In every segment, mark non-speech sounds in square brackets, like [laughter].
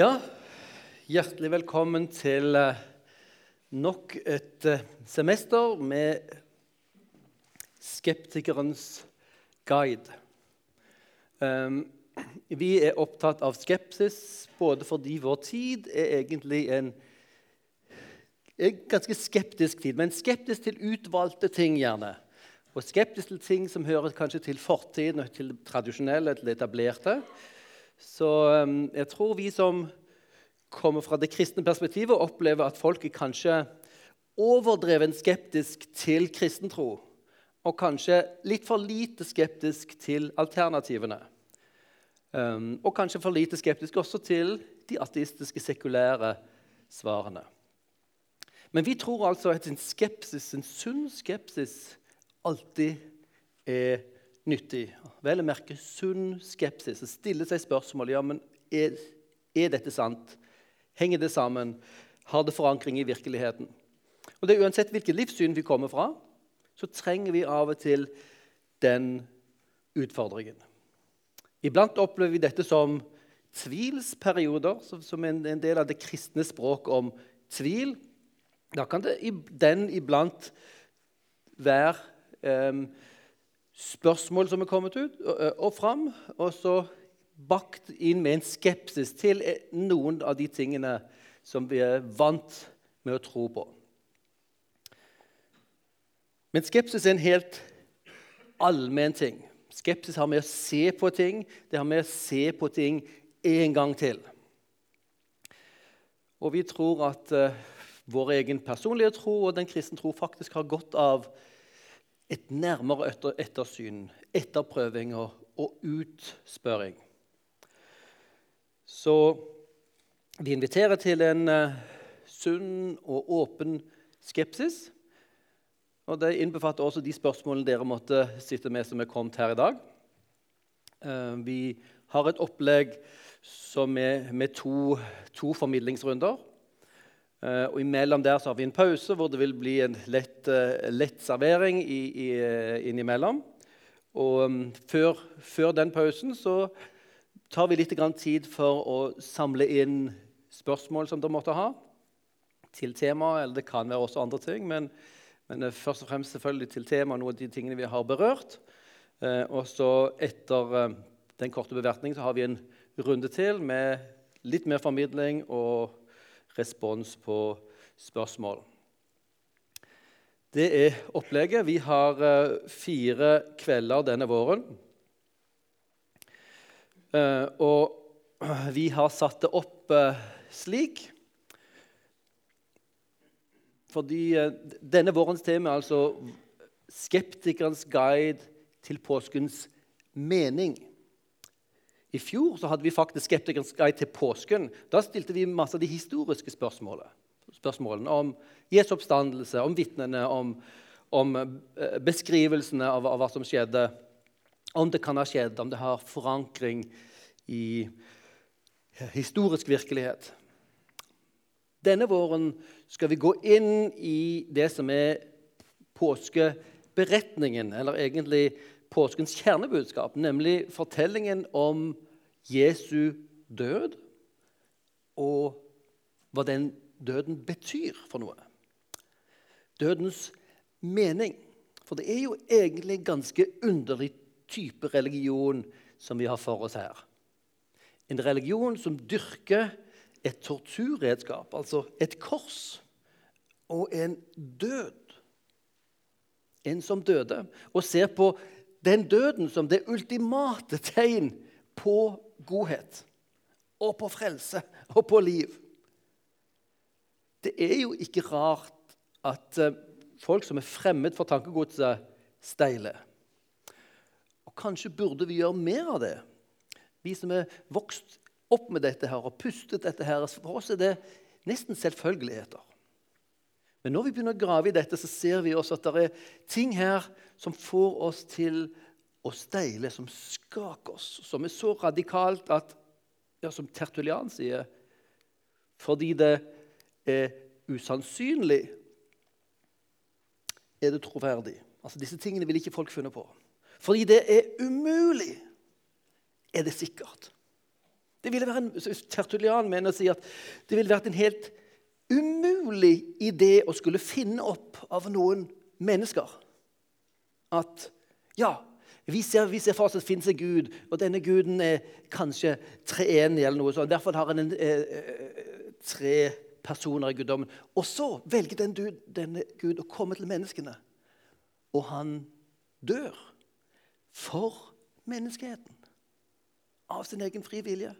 Ja, hjertelig velkommen til eh, nok et eh, semester med Skeptikerens guide. Um, vi er opptatt av skepsis både fordi vår tid er egentlig en, en ganske skeptisk tid, men skeptisk til utvalgte ting, gjerne. Og skeptisk til ting som hører kanskje til fortiden og til det tradisjonelle, til det etablerte. Så um, jeg tror vi som kommer fra det kristne perspektivet, opplever at folk er kanskje overdreven skeptisk til kristentro. Og kanskje litt for lite skeptisk til alternativene. Um, og kanskje for lite skeptisk også til de ateistiske, sekulære svarene. Men vi tror altså at en skepsis, en sunn skepsis alltid er nyttig. Vel å merke sunn skepsis. Og stille seg spørsmål ja, men er, er dette sant. Henger det sammen? Har det forankring i virkeligheten? Og det er Uansett hvilket livssyn vi kommer fra, så trenger vi av og til den utfordringen. Iblant opplever vi dette som tvilsperioder, som en del av det kristne språk om tvil. Da kan det, den iblant være eh, spørsmål som er kommet ut og, fram, og så bakt inn med en skepsis til eh, noen av de tingene som vi er vant med å tro på. Men skepsis er en helt allmenn ting. Skepsis har med å se på ting. Det har med å se på ting en gang til. Og vi tror at uh, vår egen personlige tro og den kristne tro faktisk har godt av et nærmere etter ettersyn, etterprøvinger og, utspørring. Så vi inviterer til en uh, sunn og åpen skepsis. Og Det innbefatter også de spørsmålene dere måtte sitte med som er kommet her i dag. Uh, vi har et opplegg som er med to, to formidlingsrunder. Uh, og Imellom der så har vi en pause hvor det vil bli en lett, uh, lett servering i, i, innimellom. Og um, før, før, den pausen så tar vi litt tid for å samle inn spørsmål som dere måtte ha til temaet. Eller det kan være også andre ting. men men først og fremst selvfølgelig til temaet noen av de tingene vi har berørt. Eh, og så etter eh, den korte bevertningen så har vi en runde til med litt mer formidling og respons på spørsmål. Det er opplegget. Vi har eh, fire kvelder denne våren. Og [clears throat] vi har satt det opp slik fordi eh, denne vårens tema er altså skeptikerens guide til påskens mening. I fjor så hadde vi faktisk skeptikerens guide til påsken. Da stilte vi masse av de historiske spørsmålene. spørsmålene om Jesu oppstandelse, om vitnene, om, om eh, beskrivelsene av, av, hva som skjedde. Om det kan ha skjedd, om det har forankring i historisk virkelighet. Denne våren skal vi gå inn i det som er påskeberetningen, eller egentlig påskens kjernebudskap, nemlig fortellingen om Jesu død og hva den døden betyr for noe. Dødens mening. For det er jo egentlig en ganske underlig type religion som vi har for oss her. En religion som dyrker et torturredskap, altså et kors, og en død. En som døde, og ser på den døden som det ultimate tegn på godhet og på frelse og på liv. Det er jo ikke rart at eh, folk som er fremmed for tankegodset, steiler. Og kanskje burde vi gjøre mer av det, vi som er vokst opp med dette her og pustet dette her. For oss er det nesten selvfølgeligheter. Men når vi begynner å grave i dette, så ser vi også at det er ting her som får oss til å steile, som skaker oss, som er så radikalt at ja, Som Tertulian sier Fordi det er usannsynlig, er det troverdig. Altså Disse tingene vil ikke folk funnet på. Fordi det er umulig, er det sikkert. Det ville være en, Tertulian mener å si at det ville vært en helt umulig idé å skulle finne opp av noen mennesker. At ja, vi ser, vi ser for oss at det finnes en gud, og denne guden er kanskje treenig. eller noe sånt. Derfor har han en, eh, eh, tre personer i guddommen. Og så velger den du, denne Gud å komme til menneskene, og han dør for menneskeheten av sin egen fri vilje.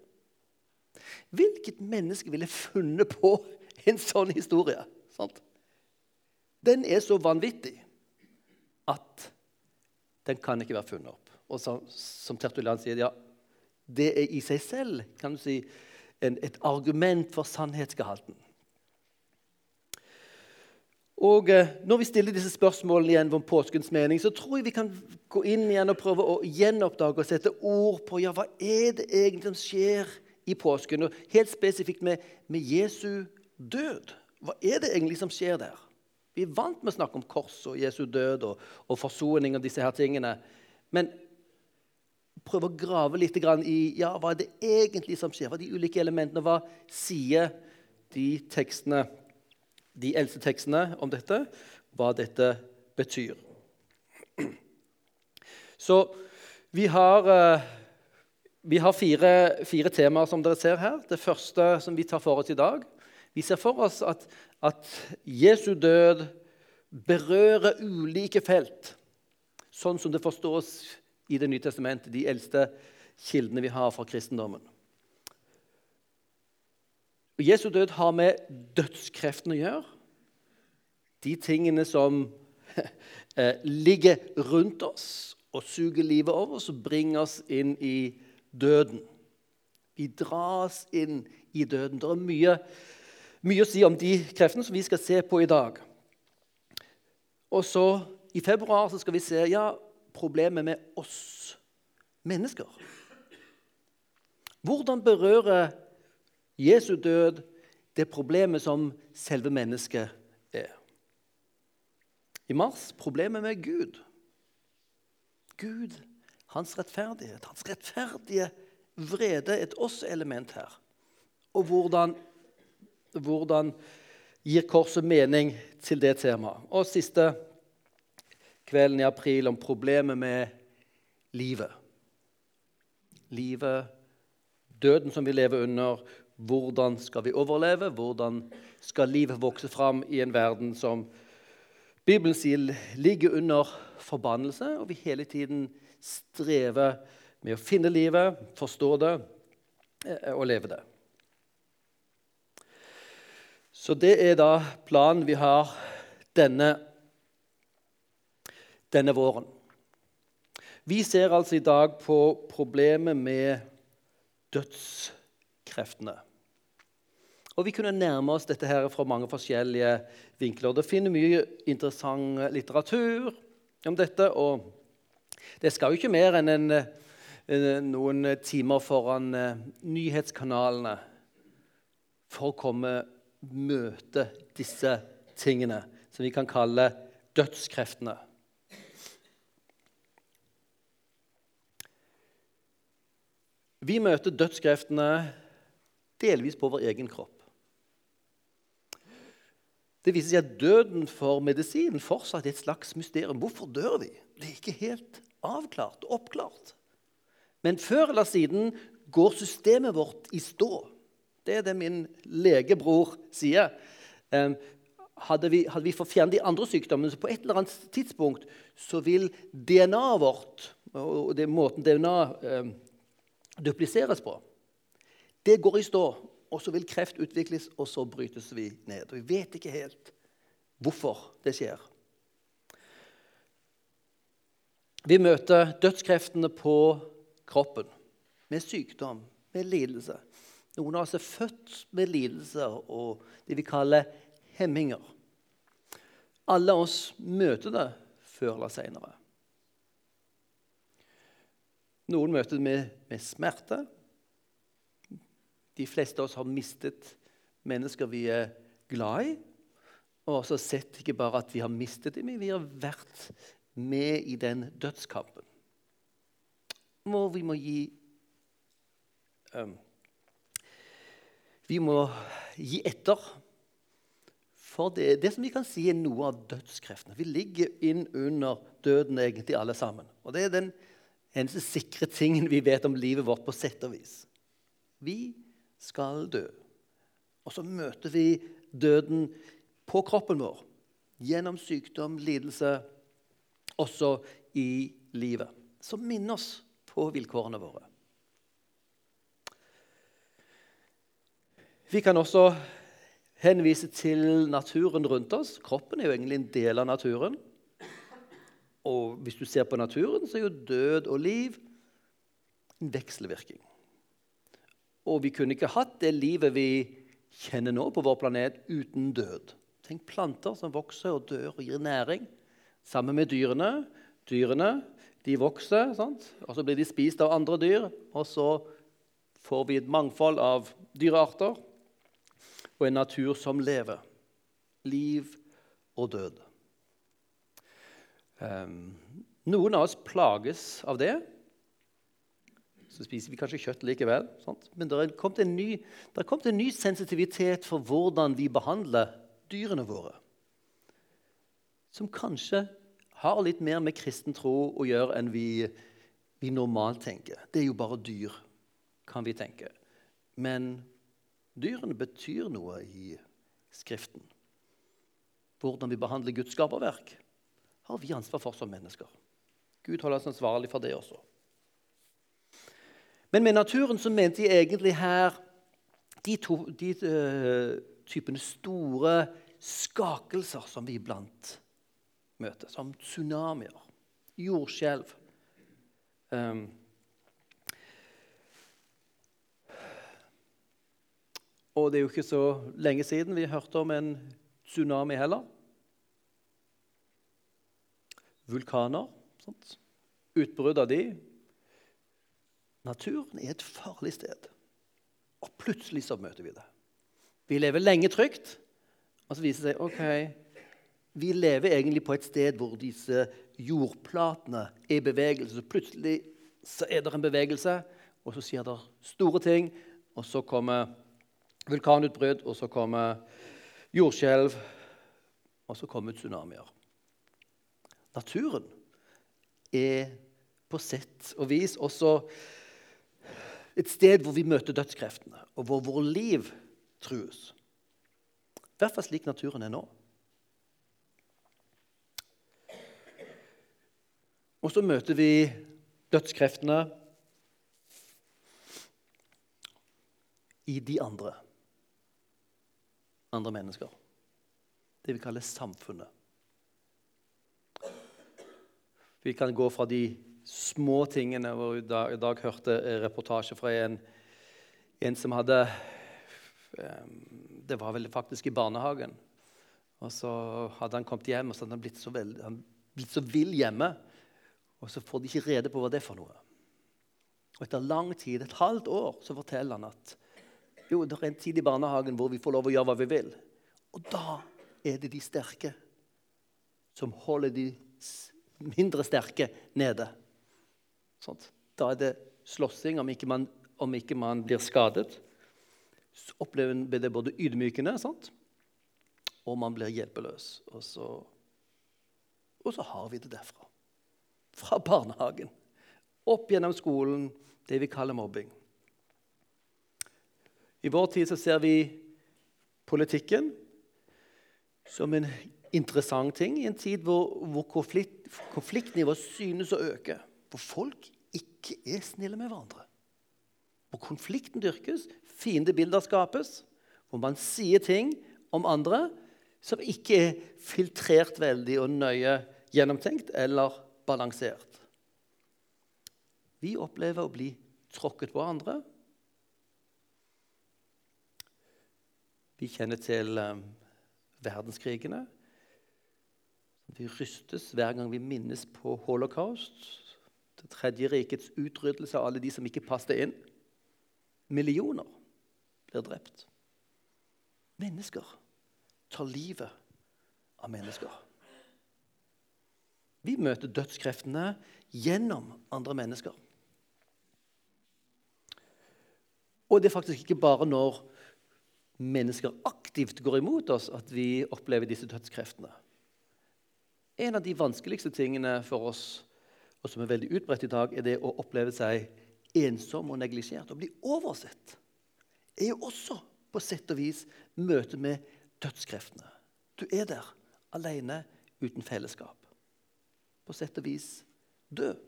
Hvilket menneske ville funnet på en sånn historie? Sant? Den er så vanvittig at den kan ikke være funnet opp. Og så, som Tertulian sier, ja, det er i seg selv kan du si, en, et argument for sannhetsgehalten. Og eh, Når vi stiller disse spørsmålene igjen om påskens mening, så tror jeg vi kan gå inn igjen og prøve å gjenoppdage og sette ord på ja, hva er det egentlig som skjer i påsken. Og helt spesifikt med, med Jesu død. Hva er det egentlig som skjer der? Vi er vant med å snakke om kors og Jesu død og, og forsoning og disse her tingene. Men prøve å grave litt i ja, hva er det egentlig som skjer. Hva er de ulike elementene? Hva sier de tekstene de eldste tekstene om dette, hva dette betyr. Så vi har, eh, vi har fire, fire, temaer som dere ser her. Det første som vi tar for oss i dag Vi ser for oss at, at Jesu død berører ulike felt, sånn som det forstås i Det nye testamentet, de eldste kildene vi har fra kristendommen. Og Jesu død har med dødskreften å gjøre. De tingene som [laughs] eh, ligger rundt oss og suger livet over oss og bringer oss inn i døden. Vi dras inn i døden. Det er mye, mye å si om de kreftene som vi skal se på i dag. Og så I februar så skal vi se ja, problemet med oss mennesker. Hvordan berører Jesu død det problemet som selve mennesket er. I mars problemet med Gud. Gud, hans rettferdighet, hans rettferdige vrede, et oss-element her. Og hvordan, hvordan gir korset mening til det temaet? Og siste kvelden i april om problemet med livet. Livet, døden som vi lever under, hvordan skal vi overleve? Hvordan skal livet vokse fram i en verden som Bibelen sier ligger under forbannelse, og vi hele tiden strever med å finne livet, forstå det eh, og leve det. Så det er da planen vi har denne, denne våren. Vi ser altså i dag på problemet med dødskreftene. Og Vi kunne nærme oss dette her fra mange forskjellige vinkler. Det finner mye interessant litteratur om dette. og Det skal jo ikke mer enn en, en, noen timer foran uh, nyhetskanalene for å komme møte disse tingene, som vi kan kalle dødskreftene. Vi møter dødskreftene delvis på vår egen kropp. Det viser seg at døden for medisinen fortsatt er et slags mysterium. Hvorfor dør vi? Det er ikke helt avklart og oppklart. Men før eller siden går systemet vårt i stå. Det er det min legebror sier. Hadde vi, hadde vi forfjernet de andre sykdommene, så på et eller annet tidspunkt så vil DNA-et vårt, og det måten DNA eh, dupliseres på, det går i stå og så vil kreft utvikles, og så brytes vi ned. Og Vi vet ikke helt hvorfor det skjer. Vi møter dødskreftene på kroppen med sykdom, med lidelse. Noen av oss er født med lidelser og det vi kaller hemminger. Alle oss møter det før eller seinere. Noen møter det med, med smerte, de fleste av oss har mistet mennesker vi er glad i. Og også sett ikke bare at vi har mistet dem, men vi har vært med i den dødskampen. Hvor vi må gi um, Vi må gi etter for det, det som vi kan si er noe av dødskreftene. Vi ligger inn under døden egentlig alle sammen. Og det er den eneste sikre tingen vi vet om livet vårt på sett og vis. Vi skal dø. Og så møter vi døden på kroppen vår gjennom sykdom, lidelse, også i livet. Som minner oss på vilkårene våre. Vi kan også henvise til naturen rundt oss. Kroppen er jo egentlig en del av naturen. Og hvis du ser på naturen, så er jo død og liv en vekselvirkning. Og vi kunne ikke hatt det livet vi kjenner nå på vår planet, uten død. Tenk planter som vokser og dør og gir næring. Sammen med dyrene. Dyrene de vokser, sant? og så blir de spist av andre dyr. Og så får vi et mangfold av dyrearter og en natur som lever. Liv og død. Um, noen av oss plages av det. Så spiser vi kanskje kjøtt likevel. Sant? Men det er, kommet en ny, en ny sensitivitet for hvordan vi behandler dyrene våre. Som kanskje har litt mer med kristen tro å gjøre enn vi, vi normalt tenker. Det er jo bare dyr, kan vi tenke. Men Dyrene betyr noe i Skriften. Hvordan vi behandler Guds skaperverk, har vi ansvar for som mennesker. Gud holder oss ansvarlig for det også. Men med naturen så mente jeg egentlig her de, to, de uh, typene store skakelser som vi iblant møter, som tsunamier, jordskjelv. Um, Og det er jo ikke så lenge siden vi hørte om en tsunami heller. Vulkaner. Sant? Utbrudd av de. Naturen er et farlig sted. Og plutselig så møter vi det. Vi lever lenge trygt, og så viser det seg ok, vi lever egentlig på et sted hvor disse jordplatene er i bevegelse. Så plutselig så er det en bevegelse, og så skjer det store ting, og så kommer vulkanutbrudd, og så kommer jordskjelv, og så kommer tsunamier. Naturen er på sett og vis også et sted hvor vi møter dødskreftene, og hvor vårt liv trues. I hvert fall slik naturen er nå. Og så møter vi dødskreftene i de andre andre mennesker. Det vi kaller samfunnet. Vi kan gå fra de små tingene hvor I i dag hørte reportasje fra en, en som hadde Det var vel faktisk i barnehagen. Og så hadde han kommet hjem og så hadde han blitt så, veld, han blitt så vill hjemme. Og så får de ikke rede på hva det er for noe. Og etter lang tid, et halvt år, så forteller han at jo, det er en tid i barnehagen hvor vi får lov å gjøre hva vi vil. Og da er det de sterke som holder de mindre sterke nede. Sånt. Da er det slåssing om ikke man, om ikke man blir skadet. Så opplever det både ydmykende sant? og man blir hjelpeløs. Og så, og så har vi det derfra. Fra barnehagen. Opp gjennom skolen, det vi kaller mobbing. I vår tid så ser vi politikken som en interessant ting i en tid hvor, hvor konflikt, konfliktnivået synes å øke. Hvor folk ikke er snille med hverandre. Hvor konflikten dyrkes, fiendebilder skapes, hvor man sier ting om andre som ikke er filtrert veldig og nøye gjennomtenkt eller balansert. Vi opplever å bli tråkket på andre, Vi kjenner til um, verdenskrigene. Vi rystes hver gang vi minnes på holocaust. Det tredje rikets utryddelse av alle de som ikke passet inn. Millioner blir drept. Mennesker tar livet av mennesker. Vi møter dødskreftene gjennom andre mennesker. Og det er faktisk ikke bare når mennesker aktivt går imot oss, at vi opplever disse dødskreftene. En av de vanskeligste tingene for oss, og som er veldig utbredt i dag, er det å oppleve seg ensom og neglisjert. Å bli oversett er jo også på sett og vis møte med dødskreftene. Du er der alene uten fellesskap. På sett og vis død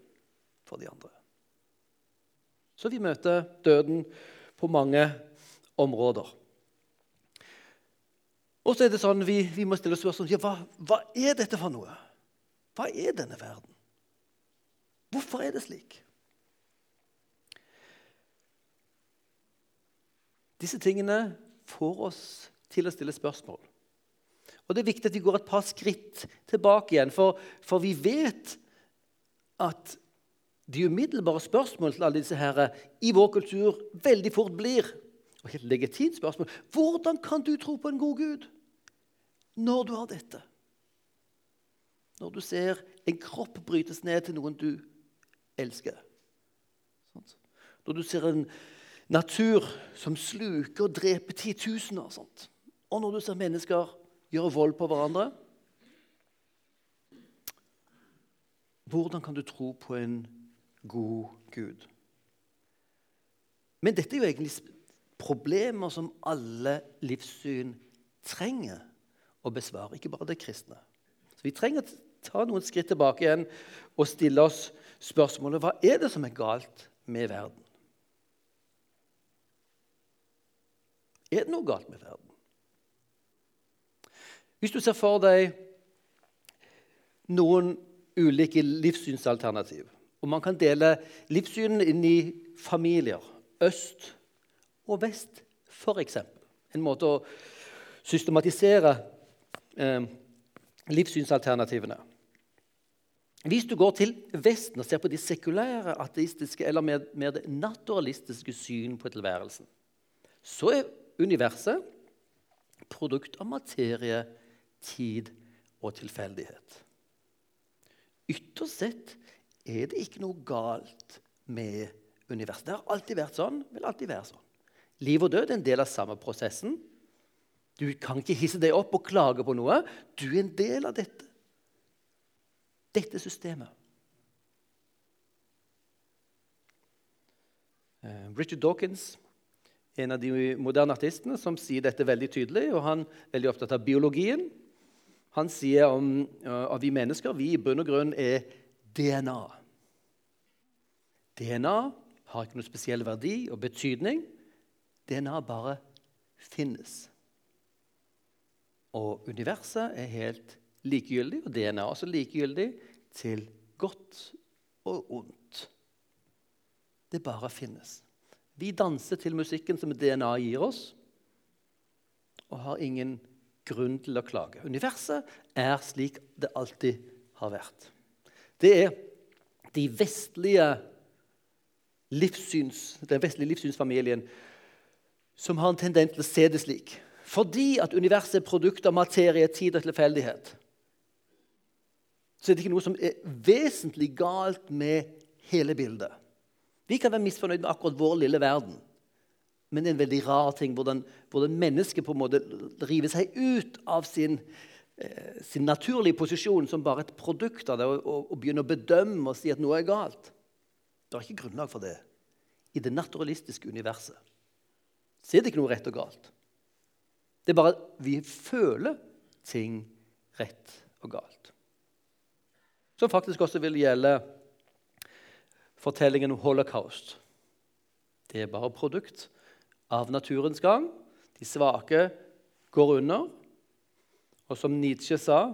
for de andre. Så vi møter døden på mange områder. Og så er det sånn vi, vi må stille spørsmål ja, hva, hva er dette for noe? Hva er denne verden? Hvorfor er det slik? Disse tingene får oss til å stille spørsmål. Og Det er viktig at vi går et par skritt tilbake igjen, for, for vi vet at de umiddelbare spørsmålene til alle disse her i vår kultur veldig fort blir og helt legitimt spørsmål hvordan kan du tro på en god Gud når du har dette? Når du ser en kropp brytes ned til noen du elsker. Når du ser en natur som sluker og dreper titusener. Sånt. Og når du ser mennesker gjøre vold på hverandre Hvordan kan du tro på en god Gud? Men dette er jo egentlig problemer som alle livssyn trenger å besvare, ikke bare det kristne. Så Vi trenger å ta noen skritt tilbake igjen og stille oss spørsmålet hva er det som er galt med verden. Er det noe galt med verden? Hvis du ser for deg noen ulike livssynsalternativ, og man kan dele livssynene inn i familier, øst og vest, f.eks. En måte å systematisere eh, livssynsalternativene. Hvis du går til Vesten og ser på de sekulære, ateistiske eller mer, mer det naturalistiske syn på tilværelsen, så er universet produkt av materie, tid og tilfeldighet. Ytterst sett er det ikke noe galt med universet. Det har alltid vært sånn, vil alltid være sånn. Liv og død er en del av samme prosessen. Du kan ikke hisse deg opp og klage på noe. Du er en del av dette. Dette systemet. Eh, Richard Dawkins en av de moderne artistene som sier dette veldig tydelig. og Han er veldig opptatt av biologien. Han sier om, at vi mennesker vi i bunn og grunn er DNA. DNA har ikke noe spesiell verdi og betydning. DNA bare finnes. Og universet er helt likegyldig, og DNA er også likegyldig til godt og ondt. Det bare finnes. Vi danser til musikken som DNA gir oss, og har ingen grunn til å klage. Universet er slik det alltid har vært. Det er de vestlige livssyns, den vestlige livssynsfamilien som har en tendens til å se det slik. Fordi at universet er produkt av materie, tid og tilfeldighet, så er det ikke noe som er vesentlig galt med hele bildet. Vi kan være misfornøyd med akkurat vår lille verden. Men det er en veldig rar ting hvordan, hvordan mennesket på en måte river seg ut av sin, eh, sin, naturlige posisjon som bare et produkt av det, og, og, og, begynner å bedømme og si at noe er galt. Det er ikke grunnlag for det i det naturalistiske universet. Så er det ikke noe rett og galt. Det er bare at vi føler ting rett og galt. Som faktisk også vil gjelde fortellingen om holocaust. Det er bare produkt av naturens gang. De svake går under. Og som Nietzsche sa,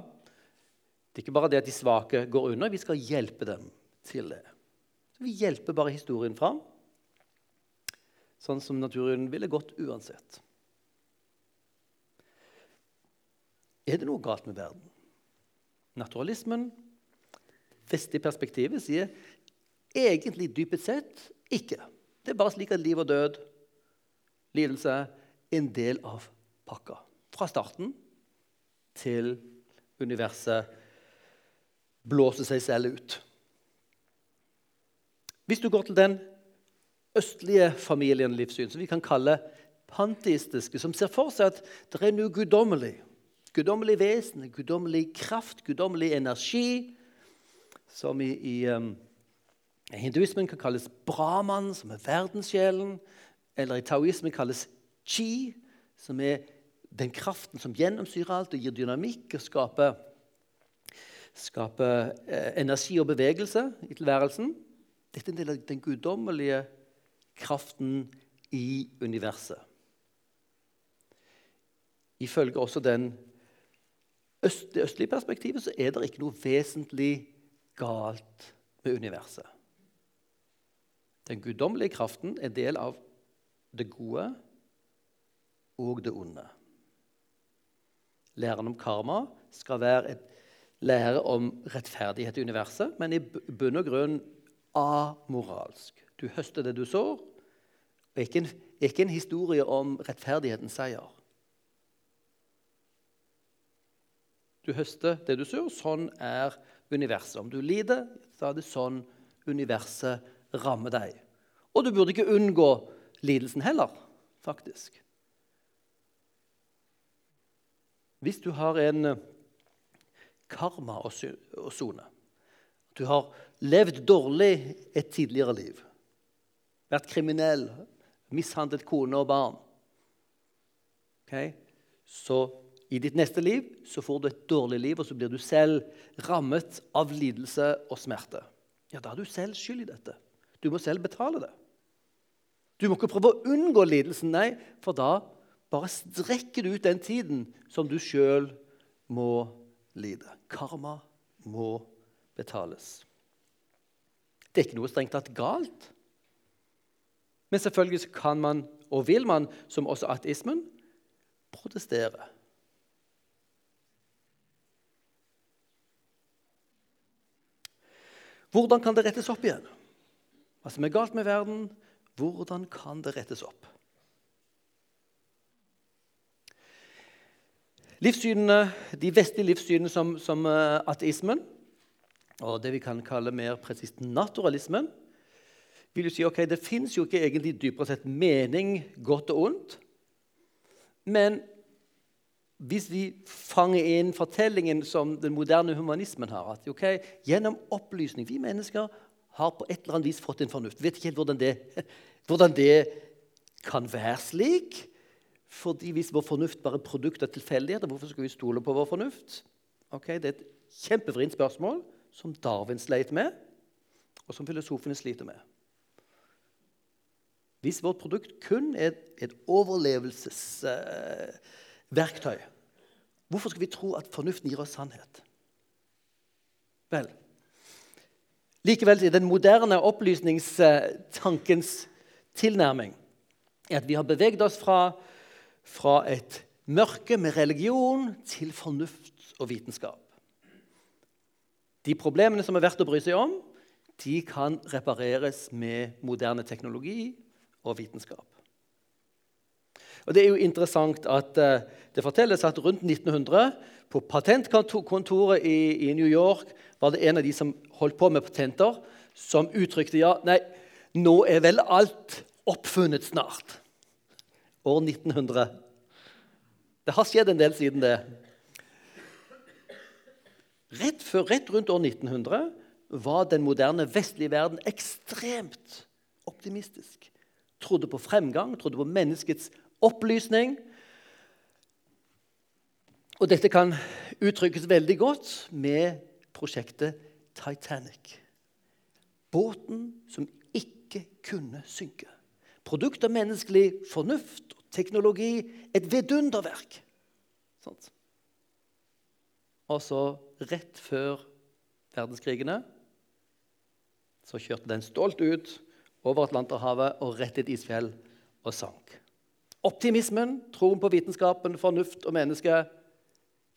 det er ikke bare det at de svake går under, vi skal hjelpe dem til det. Vi hjelper bare historien fram, sånn som naturen ville gått uansett. Er det noe galt med verden? Naturalismen, vestlige perspektivet, sier Egentlig dypest sett ikke. Det er bare slik at liv og død, lidelse, er en del av pakka. Fra starten til universet blåser seg selv ut. Hvis du går til den østlige familien livssyn, som vi kan kalle panteistiske, som ser for seg at det er noe guddommelig. Guddommelig vesen, guddommelig kraft, guddommelig energi, som i, i um, hinduismen kan kalles brahman, som er verdenssjelen, eller i taoismen kalles chi, som er den kraften som gjennomsyrer alt og gir dynamikk og skaper, skaper eh, energi og bevegelse i tilværelsen. Dette er en del av den guddommelige kraften i universet. Ifølge også øst, det østlige perspektivet så er det ikke noe vesentlig galt med universet. Den guddommelige kraften er del av det gode og det onde. Læren om karma skal være et lære om rettferdighet i universet, men i bunn og grunn amoralsk. Du høster det du sår, og ikke en, ikke en historie om rettferdighetens seier. Du høster det du sår. Sånn er universet. Om du lider, så er det sånn universet rammer deg. Og du burde ikke unngå lidelsen heller, faktisk. Hvis du har en eh, karma å sone Du har levd dårlig et tidligere liv, vært kriminell, mishandlet kone og barn okay? Så i ditt neste liv så får du et dårlig liv, og så blir du selv rammet av lidelse og smerte. Ja, Da er du selv skyld i dette. Du må selv betale det. Du må ikke prøve å unngå lidelsen, nei, for da bare strekker du ut den tiden som du sjøl må lide. Karma må betales. Det er ikke noe strengt tatt galt. Men selvfølgelig kan man, og vil man, som også ateismen, protestere. Hvordan kan det rettes opp igjen? Hva som er galt med verden? Hvordan kan det rettes opp? Livssynene, De vestlige livssynene som, som uh, ateismen og det vi kan kalle mer presist naturalismen, vil jo si ok, det fins jo ikke egentlig dypere sett mening, godt og ondt. Men hvis vi fanger inn fortellingen som den moderne humanismen har at ok, Gjennom opplysning Vi mennesker har på et eller annet vis fått en fornuft. Vet ikke helt hvordan det, [laughs] hvordan det kan være slik. Fordi Hvis vår fornuft bare er produkt av tilfeldigheter, hvorfor skal vi stole på vår fornuft? Ok, det er et kjempevrient spørsmål som Darwin sleit med, og som filosofene sliter med. Hvis vårt produkt kun er et overlevelsesverktøy, uh, hvorfor skal vi tro at fornuften gir oss sannhet? Vel, likevel er den moderne opplysningstankens tilnærming at vi har beveget oss fra fra et mørke med religion til fornuft og vitenskap. De problemene som er verdt å bry seg om, de kan repareres med moderne teknologi og vitenskap. Og Det er jo interessant at uh, det fortelles at rundt 1900 på patentkontoret i, i, New York var det en av de som holdt på med patenter, som uttrykte ja, nei, nå er vel alt oppfunnet snart år 1900. Det har skjedd en del siden det. Rett, før, rett rundt år 1900 var den moderne vestlige verden ekstremt optimistisk. Trodde på fremgang, trodde på menneskets opplysning. Og dette kan uttrykkes veldig godt med prosjektet Titanic. Båten som ikke kunne synke produkt av menneskelig fornuft og teknologi. Et vidunderverk. Sånt. Og så, rett før verdenskrigene, så kjørte den stolt ut over Atlanterhavet og rett i et isfjell og sank. Optimismen, troen på vitenskapen, fornuft og menneske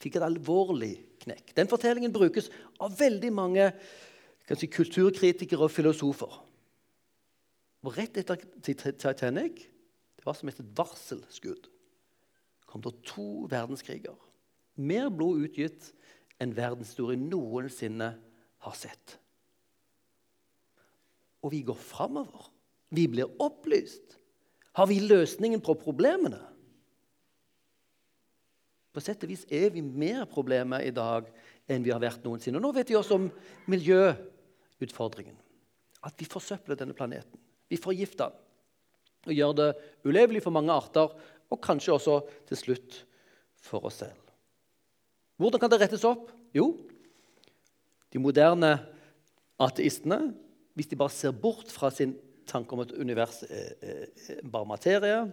fikk et alvorlig knekk. Den fortellingen brukes av veldig mange si, kulturkritikere og filosofer. Og rett etter Titanic det var som et varselskudd. kom det to verdenskriger. Mer blod utgitt enn verdenshistorien noensinne har sett. Og vi går framover. Vi blir opplyst. Har vi løsningen på problemene? På sett og vis er vi mer problemer i dag enn vi har vært noensinne. Og nå vet vi også om miljøutfordringen. At vi forsøpler denne planeten. Vi forgifter den og gjør det ulevelig for mange arter, og kanskje også til slutt for oss selv. Hvordan kan det rettes opp? Jo, de moderne ateistene, hvis de bare ser bort fra sin tanke om at universet er bare materie,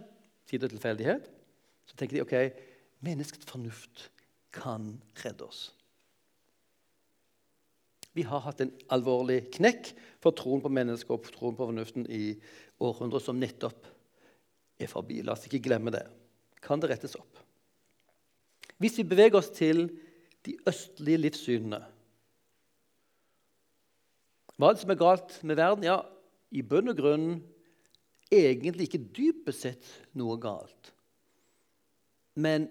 tid og tilfeldighet, så tenker de ok, menneskets fornuft kan redde oss. Vi har hatt en alvorlig knekk for troen på mennesket og troen på fornuften i århundrer som nettopp er forbi. La oss ikke glemme det. Kan det rettes opp? Hvis vi beveger oss til de østlige livssynene Hva er det som er galt med verden? Ja, i bunn og grunn egentlig ikke dypest sett noe galt. Men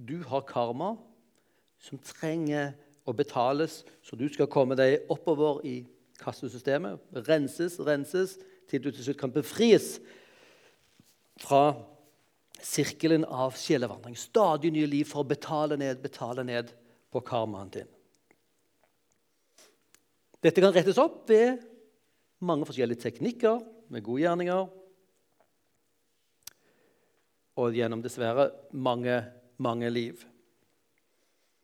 du har karma som trenger å betales, så du skal komme deg oppover i kassesystemet. Renses, renses, til du til slutt kan befries fra sirkelen av sjelevandring. Stadig nye liv for å betale ned, betale ned på karmaen din. Dette kan rettes opp ved mange forskjellige teknikker, med gode gjerninger. Og gjennom dessverre mange, mange liv.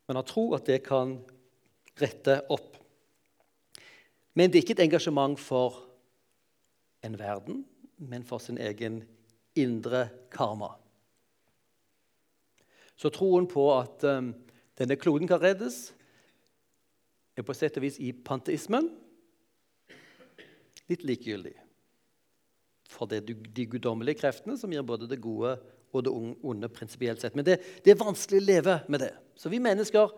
Men han tror at det kan rette opp. Men det er ikke et engasjement for en verden, men for sin egen indre karma. Så troen på at um, denne kloden kan reddes, er på sett og vis i panteismen litt likegyldig. For det er de guddommelige kreftene som gir både det gode og det onde prinsipielt sett. Men det, det er vanskelig å leve med det. Så vi mennesker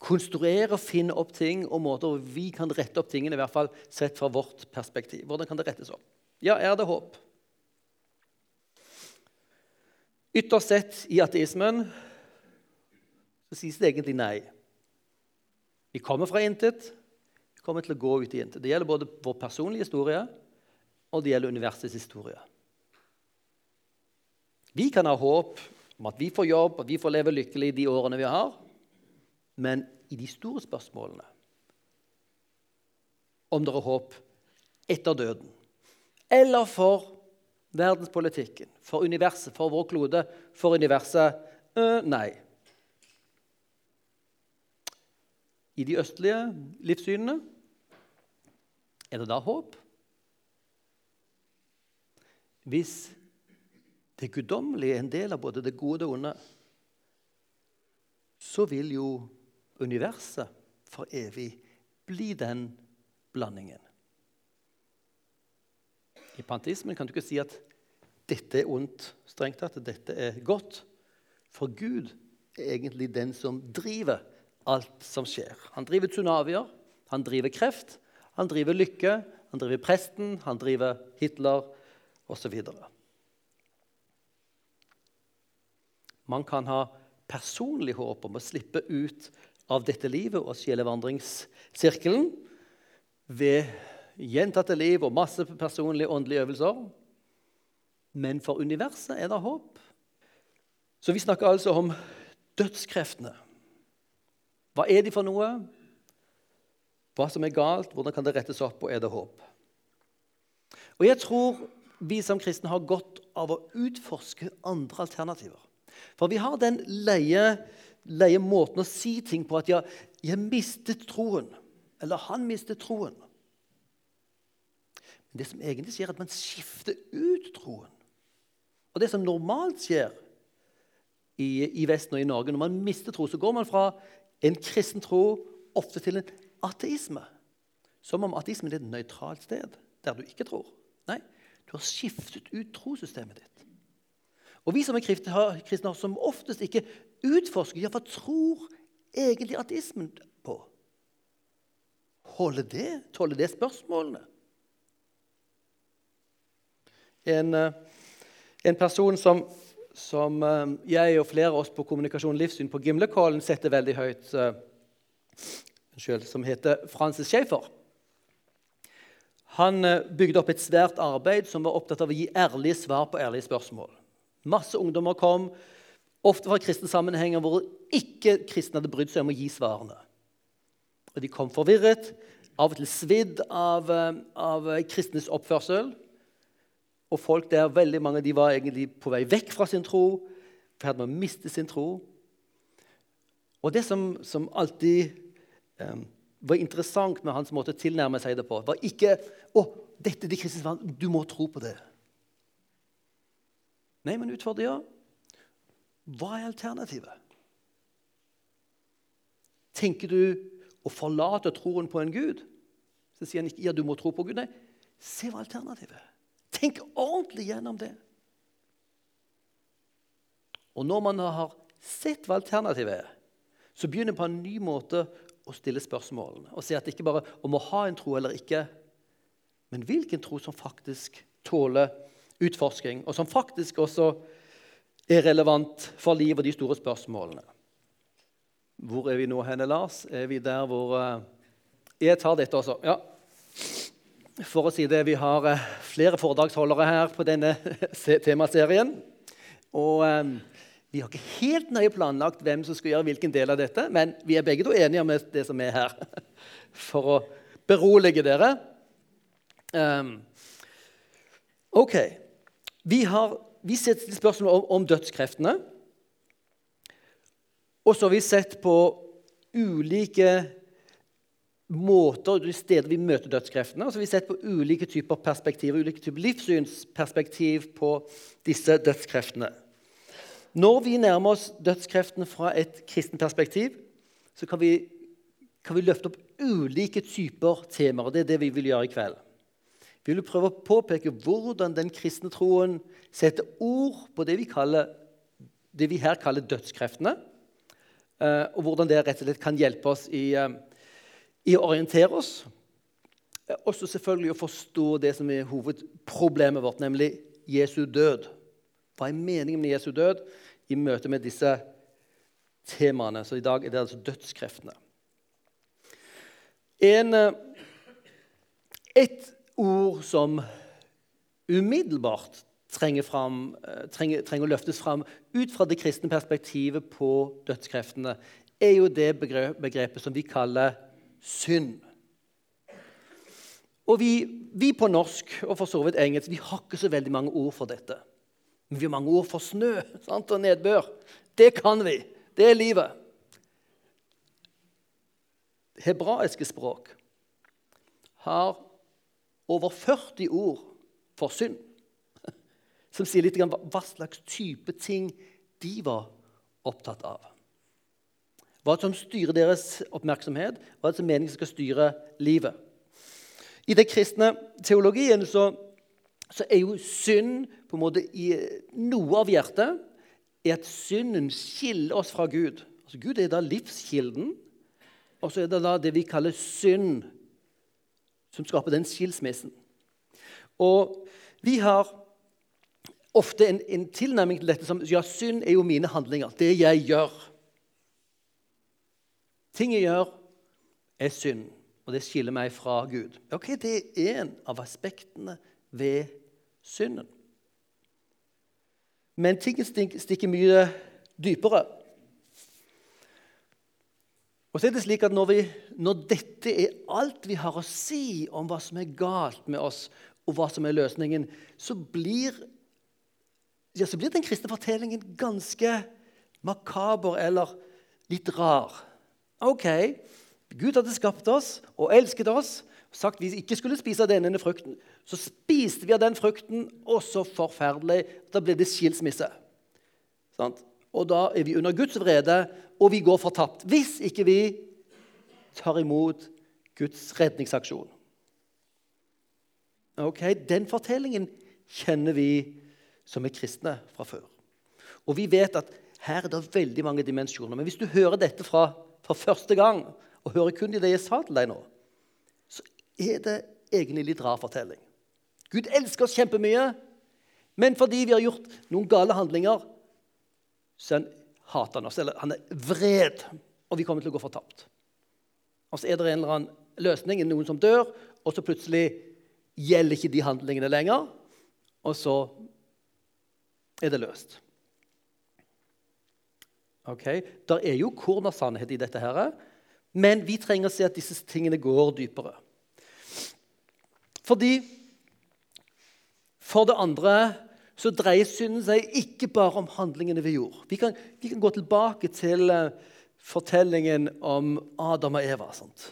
konstruerer og finner opp ting og måter hvor vi kan rette opp tingene, i hvert fall sett fra vårt perspektiv. Hvordan kan det rettes opp? Ja, er det håp? Ytterst sett i ateismen så sies det egentlig nei. Vi kommer fra intet, vi kommer til å gå ut i intet. Det gjelder både vår personlige historie og det gjelder universets historie. Vi kan ha håp om at vi får jobb, at vi får leve lykkelig de årene vi har men i de store spørsmålene om det er håp etter døden, eller for verdenspolitikken, for universet, for vår klode, for universet øh, nei. I de østlige livssynene er det da håp? Hvis det guddommelige er en del av både det gode og det onde, så vil jo universet for evig bli den blandingen. I pantismen kan du ikke si at dette er ondt, strengt tatt, at dette er godt. For Gud er egentlig den som driver alt som skjer. Han driver tsunamier, han driver kreft, han driver lykke, han driver presten, han driver Hitler osv. Man kan ha personlig håp om å slippe ut av dette livet og sjelevandringssirkelen ved gjentatte liv og masse personlige åndelige øvelser. Men for universet er det håp. Så vi snakker altså om dødskreftene. Hva er de for noe? Hva som er galt, hvordan kan det rettes opp, og er det håp? Og Jeg tror vi som kristne har godt av å utforske andre alternativer. For vi har den leie leie måten å si ting på at ja, 'jeg mistet troen', eller 'han mistet troen'. Men det som egentlig skjer, er at man skifter ut troen. Og det som normalt skjer i, i Vesten og i Norge, når man mister tro, så går man fra en kristen tro ofte til en ateisme. Som om ateismen er et nøytralt sted der du ikke tror. Nei, du har skiftet ut trossystemet ditt. Og Vi som er kristne, har som oftest ikke utforsker ja, hva tror egentlig ateismen på. Holder det? Tåler det spørsmålene? En, eh, en person som, som, eh, jeg og flere av oss på Kommunikasjon livssyn på Gimlekollen setter veldig høyt, uh, som heter Francis Schaefer. Han eh, bygde opp et svært arbeid som var opptatt av å gi ærlige svar på ærlige spørsmål. Masse ungdommer kom, ofte fra kristne sammenhenger hvor ikke kristne hadde brydd seg om å gi svarene. Og De kom forvirret, av og til svidd av, eh, av kristnes oppførsel. Og folk der, veldig mange de var egentlig på vei vekk fra sin tro, i ferd med å miste sin tro. Og det som, som alltid um, var interessant med hans måte å tilnærme seg det på, var ikke 'Å, dette er det kristne vann. Du må tro på det.' Nei, men utfordringa. Hva er alternativet? Tenker du å forlate troen på en Gud? Så sier han ikke ja, du må tro på Gud. Nei, se hva alternativet er. Tenk ordentlig gjennom det. Og når man har sett hva alternativet er, så begynner man på en ny måte å stille spørsmålene. Og si at det ikke bare om å ha en tro eller ikke, men hvilken tro som faktisk tåler utforsking, og som faktisk også er relevant for livet og de store spørsmålene. Hvor er vi nå henne, Lars? Er vi der hvor uh, Jeg tar dette også. Ja. For å si det, Vi har uh, flere foredragsholdere her på denne [laughs] temaserien. Og um, vi har ikke helt nøye planlagt hvem som skal gjøre hvilken del av dette, men vi er begge to enige om det som er her, [laughs] for å berolige dere. Um, ok. Vi har vi setter spørsmål om, om dødskreftene. Og så har vi sett på ulike måter, og steder vi møter dødskreftene. Altså, vi har sett på ulike typer perspektiver, ulike typer livssynsperspektiv på disse dødskreftene. Når vi nærmer oss dødskreftene fra et kristent perspektiv, så kan vi, kan vi løfte opp ulike typer temaer. og Det er det vi vil gjøre i kveld. Vi vil prøve å påpeke hvordan den kristne troen setter ord på det vi, kaller, det vi her kaller dødskreftene. Eh, og hvordan det rett og slett kan hjelpe oss i, eh, i å orientere oss. Eh, også selvfølgelig å forstå det som er hovedproblemet vårt, nemlig Jesu død. Hva er meningen med Jesu død i møte med disse temaene? Så i dag er det altså dødskreftene. En, eh, et ord som umiddelbart trenger, fram, eh, trenger, trenger, å løftes fram ut fra det kristne perspektivet på dødskreftene, er jo det begrepet som vi kaller synd. Og vi, vi på norsk og for så vidt engelsk vi har ikke så veldig mange ord for dette. Men vi har mange ord for snø sant? og nedbør. Det kan vi. Det er livet. Hebraiske språk har over 40 ord for synd, som sier litt om hva slags type ting de var opptatt av. Hva som styrer deres oppmerksomhet, hva som meningen skal styre livet. I den kristne teologien så så er jo synd på en måte i noe av hjertet er at synden skiller oss fra Gud. Altså Gud er da livskilden, og så er det da det vi kaller synd, som skaper den skilsmissen. Og vi har ofte en, en tilnærming til dette som ja, synd er jo mine handlinger. Det jeg gjør. Ting jeg gjør, er synd, og det skiller meg fra Gud. Ok, Det er en av aspektene ved synden. Men ting stikker mye dypere. Og så er det slik at når, vi, når, dette er alt vi har å si om hva som er galt med oss, og hva som er løsningen, så blir, ja, så blir den kristne fortellingen ganske makaber eller litt rar. Ok, Gud hadde skapt oss og elsket oss og sagt vi ikke skulle spise av denne frukten. Så spiste vi av den frukten, og så forferdelig. Da ble det skilsmisse. Og da er vi under Guds vrede, og vi går fortapt hvis ikke vi tar imot Guds redningsaksjon. Ok, Den fortellingen kjenner vi som er kristne fra før. Og vi vet at her er det veldig mange dimensjoner. Men hvis du hører dette fra, fra første gang, og hører kun i det jeg sa til deg nå, så er det egentlig litt rar fortelling. Gud elsker oss kjempemye, men fordi vi har gjort noen gale handlinger, så hater han oss. Eller han er vred, og vi kommer til å gå fortapt. Og så er det en eller annen løsning, noen som dør, og så plutselig gjelder ikke de handlingene lenger, og så er det løst. Ok, Der er jo korn av sannhet i dette, her, men vi trenger å se at disse tingene går dypere. Fordi For det andre så dreier synden seg ikke bare om handlingene vi gjorde. Vi kan, vi kan gå tilbake til uh, fortellingen om Adam og Eva. Sant?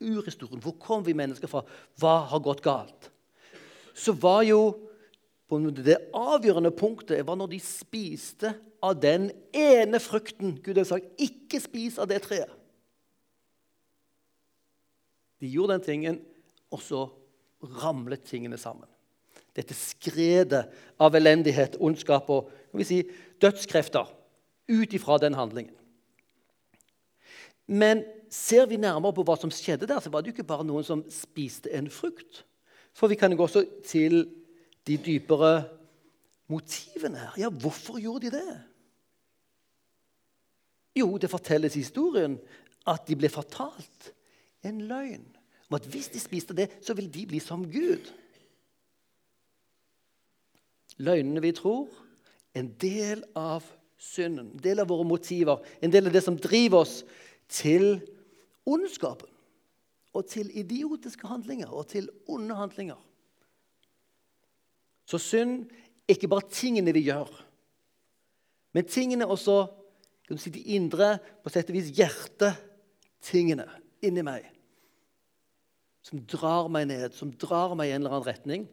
Urhistorien. Hvor kom vi mennesker fra? Hva har gått galt? Så var jo det avgjørende punktet var når de spiste av den ene frukten Gud hadde sagt ikke spis av det treet. De gjorde den tingen, og så ramlet tingene sammen. Dette skredet av elendighet, ondskap og si, dødskrefter ut ifra den handlingen. Men ser vi nærmere på hva som skjedde der, så var det jo ikke bare noen som spiste en frukt. For vi kan gå også til de dypere motivene her. Ja, hvorfor gjorde de det? Jo, det fortelles i historien at de ble fortalt en løgn om at hvis de spiste det, så ville de bli som Gud. Løgnene vi tror, en del av synden, en del av våre motiver, en del av det som driver oss til ondskapen og til idiotiske handlinger og til onde handlinger. Så synd er ikke bare tingene vi gjør, men tingene også kan du si, de indre, på sett og vis hjertetingene inni meg. Som drar meg ned, som drar meg i en eller annen retning.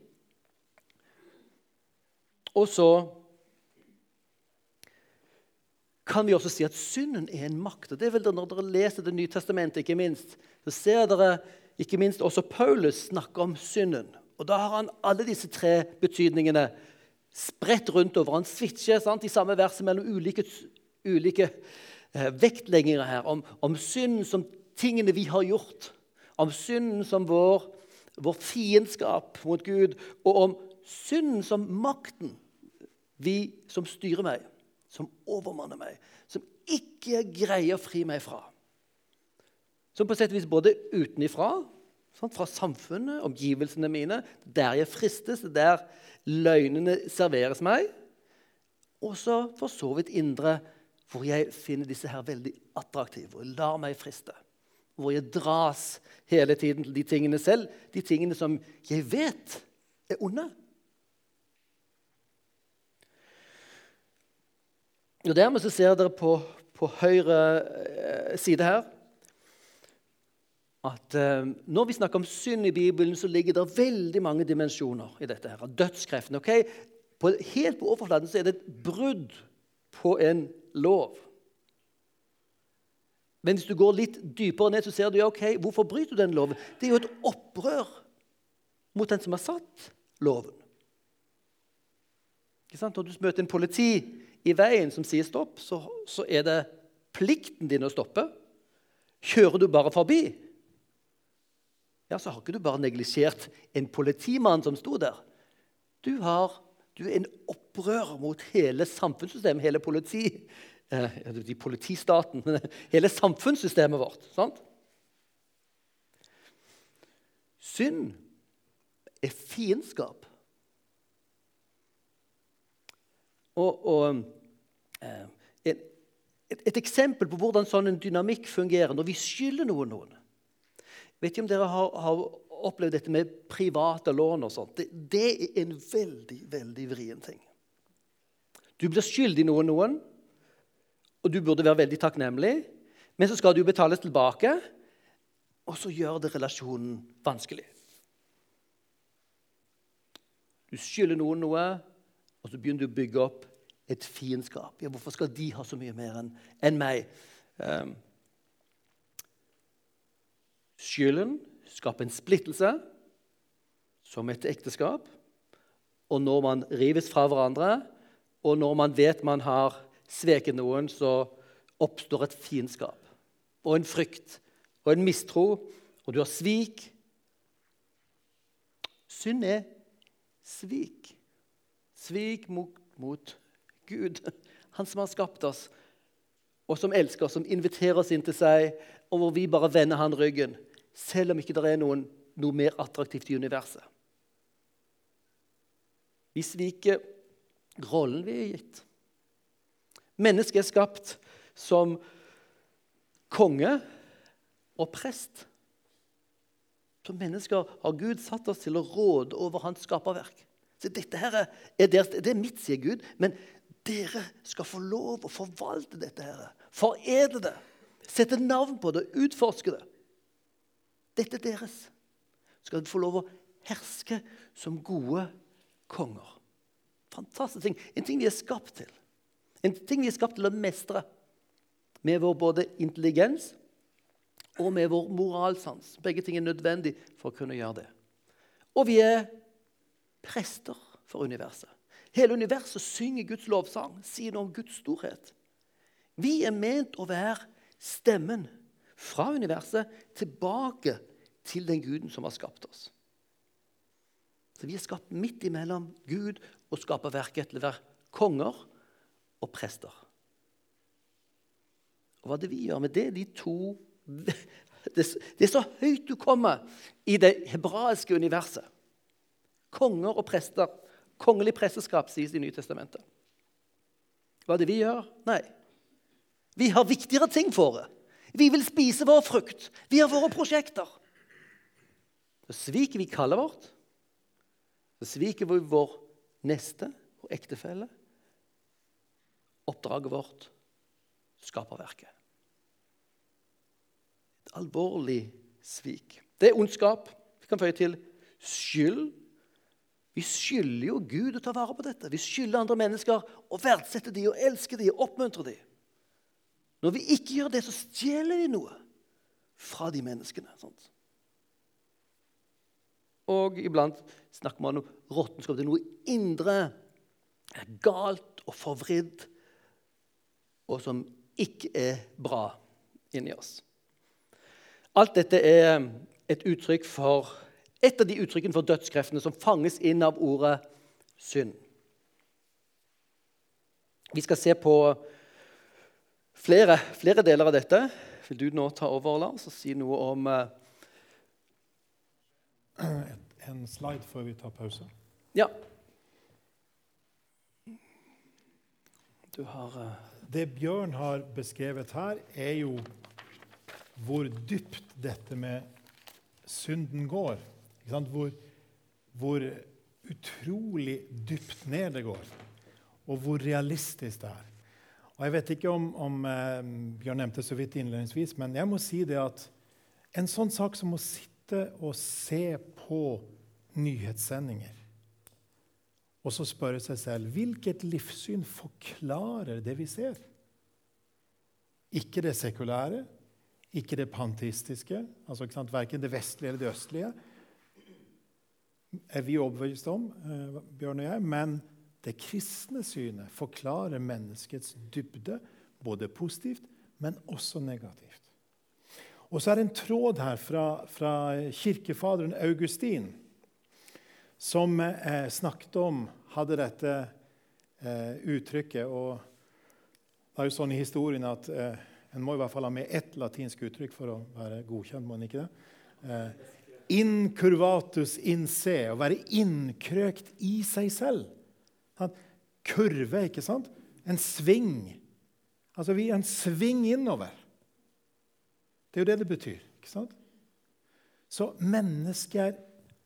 Og så kan vi også si at synden er en makt. og det er vel det Når dere leser Det nye testamentet, ikke minst, så ser dere ikke minst også Paulus snakke om synden. Og Da har han alle disse tre betydningene spredt rundt over. Han switcher sant, i samme verset mellom ulike, ulike eh, vektlegginger her. Om, om synden som tingene vi har gjort. Om synden som vår, vår fiendskap mot Gud. Og om synden som makten vi som styrer meg, som overmanner meg, som ikke greier å fri meg fra. Som på sett og vis både utenifra, sånn, fra samfunnet, omgivelsene mine, der jeg fristes, der løgnene serveres meg, og så for så vidt indre, hvor jeg finner disse her veldig attraktive, og lar meg friste. Hvor jeg dras hele tiden til de tingene selv, de tingene som jeg vet er onde. Og Dermed så ser dere på, på høyre eh, side her at eh, når vi snakker om synd i Bibelen, så ligger det veldig mange dimensjoner i dette. her, Dødskreften. Okay? På, helt på overflaten så er det et brudd på en lov. Men hvis du går litt dypere ned, så ser du ja, ok, hvorfor bryter du den loven. Det er jo et opprør mot den som har satt loven. Ikke sant? Når du møter en politi i veien som sier stopp, så, så er det plikten din å stoppe. Kjører du bare forbi, ja, så har ikke du bare neglisjert en politimann som sto der. Du, har, du er en opprører mot hele samfunnssystemet, hele politi, eh, politistaten, hele samfunnssystemet vårt. sant? Synd er fiendskap Og, og eh, et, et, eksempel på hvordan sånn en dynamikk fungerer når vi skylder noen noen. Vet ikke om dere har, har opplevd dette med private lån og sånt. Det, det, er en veldig, veldig vrien ting. Du blir skyldig noe noen, og du burde være veldig takknemlig. Men så skal du betales tilbake, og så gjør det relasjonen vanskelig. Du skylder noen noe, og så begynner du å bygge opp et fiendskap. Ja, hvorfor skal de ha så mye mer enn en meg? Um, skylden skaper en splittelse, som et ekteskap. Og når man rives fra hverandre, og når man vet man har sveket noen, så oppstår et fiendskap og en frykt og en mistro, og du har svik. Synd er svik. Svik mot, mot Gud, han som har skapt oss, og som elsker oss, som inviterer oss inn til seg, og hvor vi bare vender han ryggen, selv om ikke det er noen, noe mer attraktivt i universet. Vi sviker rollen vi er gitt. Mennesket er skapt som konge og prest. Som mennesker har Gud satt oss til å råde over hans skaperverk. Så dette her er, deres, det er mitt, sier Gud, men dere skal få lov å forvalte dette. her. Foredle det. Sette navn på det. Utforske det. Dette er deres. Skal få lov å herske som gode konger. Fantastisk ting. En ting vi er skapt til. En ting vi er skapt til å mestre. Med vår både intelligens og med vår moralsans. Begge ting er nødvendig for å kunne gjøre det. Og vi er prester for universet. Hele universet synger Guds lovsang, sier noe om Guds storhet. Vi er ment å være stemmen fra universet tilbake til den guden som har skapt oss. Så Vi er skapt midt imellom Gud og skaperverket til å være konger og prester. Og hva er det vi gjør med det? De to [laughs] Det er så høyt du kommer i det hebraiske universet. Konger og prester. Kongelig presteskap sies i Nytestamentet. Hva er det vi gjør? Nei. Vi har viktigere ting for det. Vi vil spise vår frukt. Vi har våre prosjekter. Så sviker vi kallet vårt. Så sviker vi vår neste og ektefelle. Oppdraget vårt, skaperverket. Et alvorlig svik. Det er ondskap. Vi kan føye til skyld vi skylder jo Gud å ta vare på dette. Vi skylder andre mennesker å verdsette dem og elske dem og oppmuntre dem. Når vi ikke gjør det, så stjeler vi noe fra de menneskene. Sant? Og iblant snakker man om råttenskap. Det er noe indre galt og forvridd, og som ikke er bra inni oss. Alt dette er et uttrykk for et av de uttrykkene for dødskreftene som fanges inn av ordet synd. Vi skal se på flere, flere deler av dette. Vil du nå ta over Lars, og si noe om uh... En slide før vi tar pause. Ja. Du har uh... Det Bjørn har beskrevet her, er jo hvor dypt dette med synden går. Hvor, hvor, utrolig dypt ned det går, og hvor realistisk det er. Og Jeg vet ikke om, om eh, Bjørn nevnte så vidt innledningsvis, men jeg må si det at en sånn sak som å sitte og se på nyhetssendinger og så spørre seg selv hvilket livssyn forklarer det vi ser? Ikke det sekulære, ikke det panteistiske, altså verken det vestlige eller det østlige, er vi overbevist om, eh, Bjørn og jeg. Men det kristne synet forklarer menneskets dybde, både positivt, men også negativt. Og så er det en tråd her fra, fra kirkefaderen Augustin, som eh, snakket om Hadde dette eh, uttrykket. Og det er jo sånn i historien at eh, en må i hvert fall ha med ett latinsk uttrykk for å være godkjent. må en ikke det? Eh, Incurvatus in se, å være innkrøkt i seg selv. Kurve, ikke sant? En sving. Altså vi er en sving innover. Det er jo det det betyr. ikke sant? Så mennesket er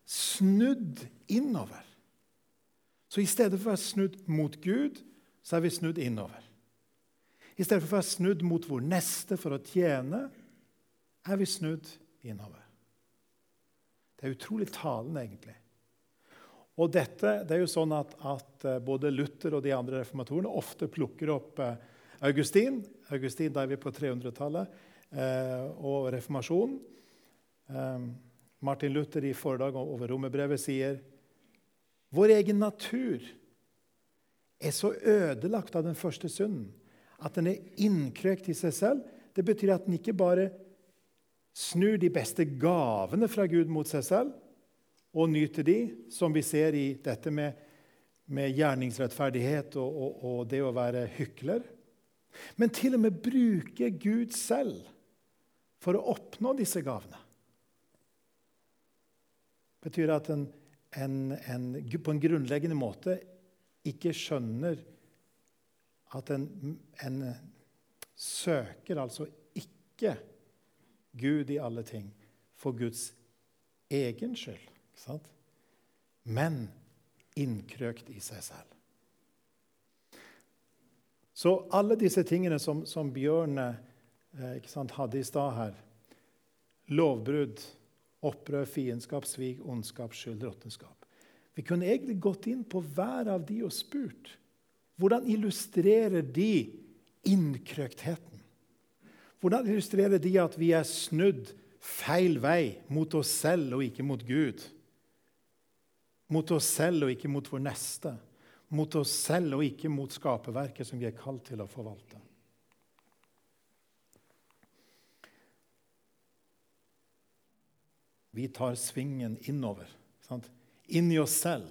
snudd innover. Så i stedet for å være snudd mot Gud, så er vi snudd innover. I stedet for å være snudd mot vår neste for å tjene, er vi snudd innover. Det er utrolig talende, egentlig. Og dette, det er jo sånn at, at, eh, Både Luther og de andre reformatorene ofte plukker opp eh, Augustin. Augustin da er vi på 300-tallet. Eh, og reformasjonen. Eh, Martin Luther i foredrag over romerbrevet sier vår egen natur er så ødelagt av den første synden at den er innkrøkt i seg selv. Det betyr at den ikke bare snur de beste gavene fra Gud mot seg selv og nyter de, som vi ser i dette med, med gjerningsrettferdighet og, og, og, det å være hykler. Men til og med bruke Gud selv for å oppnå disse gavene. Det betyr at en, en, en, på en grunnleggende måte ikke skjønner at en, en søker altså ikke Gud i alle ting for Guds egen skyld, men innkrøkt i seg selv. Så alle disse tingene som, som Bjørn eh, sant, hadde i stad her Lovbrudd, opprør, fiendskap, svik, ondskap, skyld, råttenskap. Vi kunne egentlig gått inn på hver av de og spurt hvordan illustrerer de innkrøktheten? Hvordan illustrerer de at vi er snudd feil vei mot oss selv og ikke mot Gud? Mot oss selv og ikke mot vår neste? Mot oss selv og ikke mot skaperverket som vi er kalt til å forvalte? Vi tar svingen innover, sant? inn i oss selv,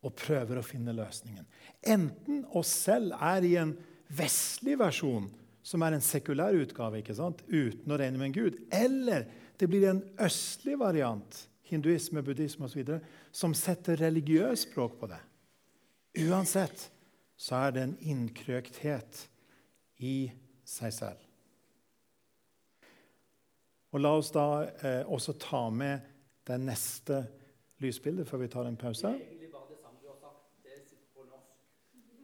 og prøver å finne løsningen. Enten oss selv er i en vestlig versjon, som er en sekulær utgave, ikke sant? uten å regne med en gud, eller det blir en østlig variant, hinduisme, buddhisme osv., som setter religiøst språk på det. Uansett så er det en innkrøkthet i seg selv. Og La oss da eh, også ta med det neste lysbildet før vi tar en pause.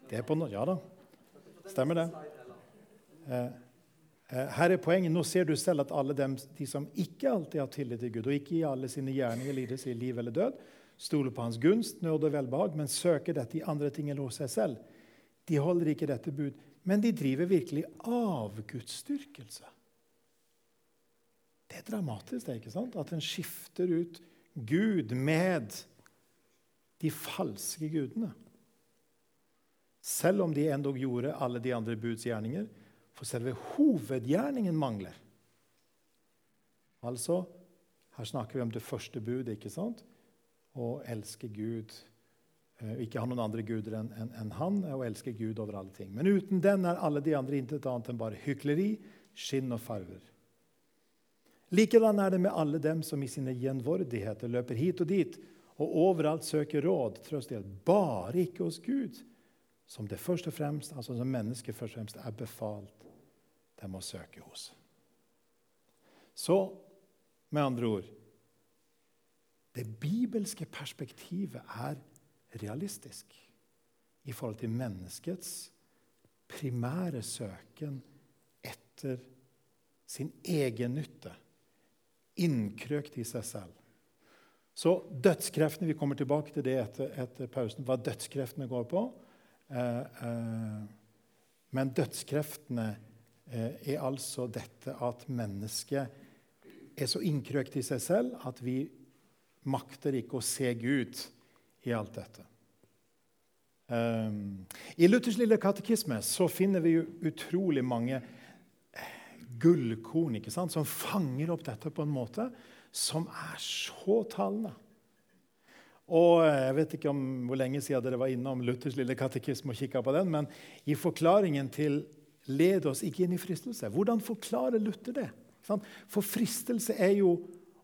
Det er på norsk. Ja da. Stemmer det. Eh, eh, her er poenget. Nå ser du selv at alle dem, de som ikke alltid har tillit til Gud, og ikke i alle sine gjerninger lider i liv eller død, stoler på hans gunst, nåde og velbehag, men søker dette i andre ting enn hos seg selv, de holder ikke dette bud, men de driver virkelig avgudsdyrkelse. Det er dramatisk det, ikke sant? at en skifter ut Gud med de falske gudene. Selv om de endog gjorde alle de andre buds gjerninger, for selve hovedgjerningen mangler. Altså, her snakker vi om det første budet, ikke sant? Å elske Gud. Eh, ikke ha noen andre guder enn en, en han, og elske Gud over alle ting. Men uten den er alle de andre intet annet enn bare hykleri, skinn og farver. Likedan er det med alle dem som i sine gjenvordigheter løper hit og dit og overalt søker råd, trøst hjelp, bare ikke hos Gud, som det først og fremst, altså som mennesket først og fremst er befalt dem å søke hos. Så med andre ord Det bibelske perspektivet er realistisk i forhold til menneskets primære søken etter sin egen nytte innkrøkt i seg selv. Så dødskreftene Vi kommer tilbake til det etter, etter pausen, hva dødskreftene går på. Eh, eh, men dødskreftene eh, er altså dette at mennesket er så innkrøkt i seg selv at vi makter ikke å se Gud i alt dette. Um, I Luthers lille katekisme så finner vi utrolig mange gullkorn ikke sant? som fanger opp dette på en måte som er så talende. Og Jeg vet ikke om hvor lenge siden dere var innom Luthers lille katekisme og kikka på den, men i forklaringen til 'led oss ikke inn i fristelse' Hvordan forklarer Luther det? For fristelse er jo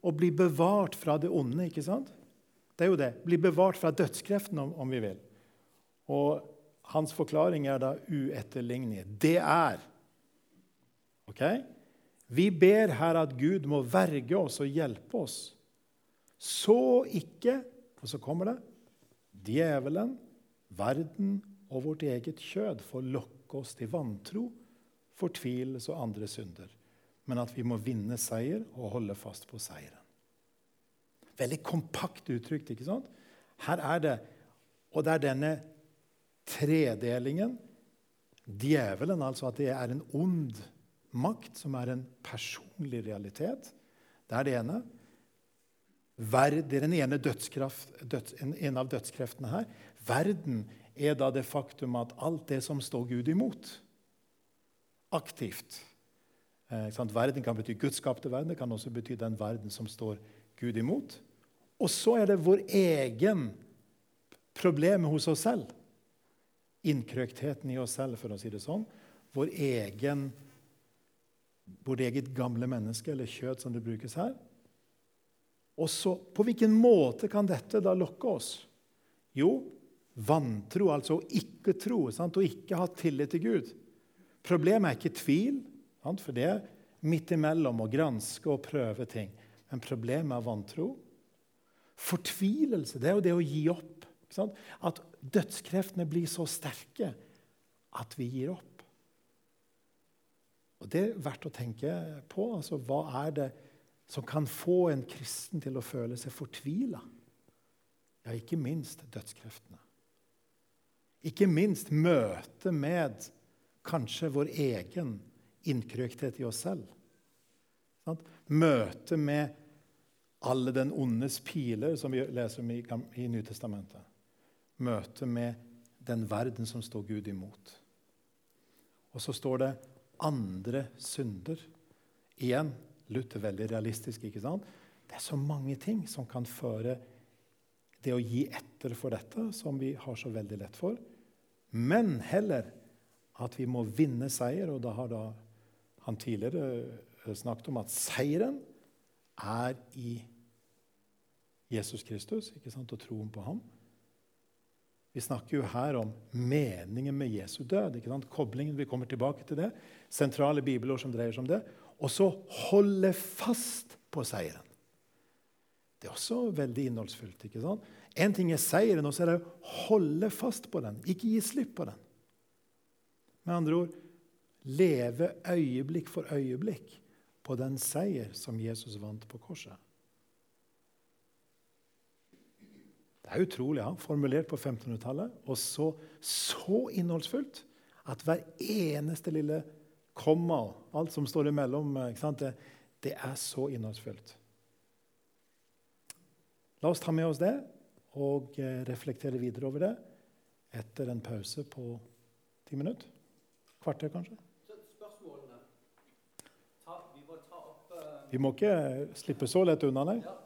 å bli bevart fra det onde. ikke sant? Det er jo det. Bli bevart fra dødskreften, om, om vi vil. Og hans forklaring er da uetterlignelig. Det er Ok? Vi ber her at Gud må verge oss og hjelpe oss. Så ikke Og så kommer det djevelen, verden og vårt eget kjød får lokke oss til vantro, fortvilelse og andre synder. Men at vi må vinne seier og holde fast på seieren. Veldig kompakt uttrykt. ikke sant? Her er det Og det er denne tredelingen. Djevelen, altså at det er en ond makt, som er en personlig realitet. Det er det ene. det er den ene døds, en av dødskreftene her. Verden er da det faktum at alt det som står Gud imot, aktivt eh, Verden kan bety Guds skapte verden. Det kan også bety den verden som står Gud imot. Og så er det vår egen problem hos oss selv. Innkrøktheten i oss selv, for å si det sånn. Vår egen vårt eget gamle menneske, eller kjøtt som det brukes her. Og så, På hvilken måte kan dette da lokke oss? Jo, vantro, altså å ikke tro sant? og ikke ha tillit til Gud. Problemet er ikke tvil, sant? for det er midt imellom å granske og prøve ting. Men problemet er vantro. Fortvilelse det er jo det å gi opp. At dødskreftene blir så sterke at vi gir opp. Og Det er verdt å tenke på. Altså, hva er det som kan få en kristen til å føle seg fortvila? Ja, ikke minst dødskreftene. Ikke minst møtet med kanskje vår egen innkrøkthet i oss selv. Møtet med alle den ondes piler, som vi leser om i, Nytestamentet. Møtet med den verden som står Gud imot. Og så står det 'andre synder'. Igjen Luther veldig realistisk. ikke sant? Det er så mange ting som kan føre det å gi etter for dette, som vi har så veldig lett for. Men heller at vi må vinne seier. Og da har da han tidligere eh, snakket om at seieren er i Jesus Kristus ikke sant, og troen på ham. Vi snakker jo her om meningen med Jesu død. ikke sant? Koblingen, Vi kommer tilbake til det. Sentrale bibelord som dreier seg om det. Og så holde fast på seieren. Det er også veldig innholdsfullt. ikke sant? En ting er seieren, og så er det å holde fast på den. Ikke gi slipp på den. Med andre ord leve øyeblikk for øyeblikk på den seier som Jesus vant på korset. Det er utrolig. Ja. Formulert på 1500-tallet. Og så, så innholdsfullt at hver eneste lille komma, alt som står imellom, det, det er så innholdsfullt. La oss ta med oss det og eh, reflektere videre over det etter en pause på ti minutter. Kvarter, kanskje. Spørsmålene. Ta, vi, må ta opp, uh... vi må ikke slippe så lett unna, nei. Ja.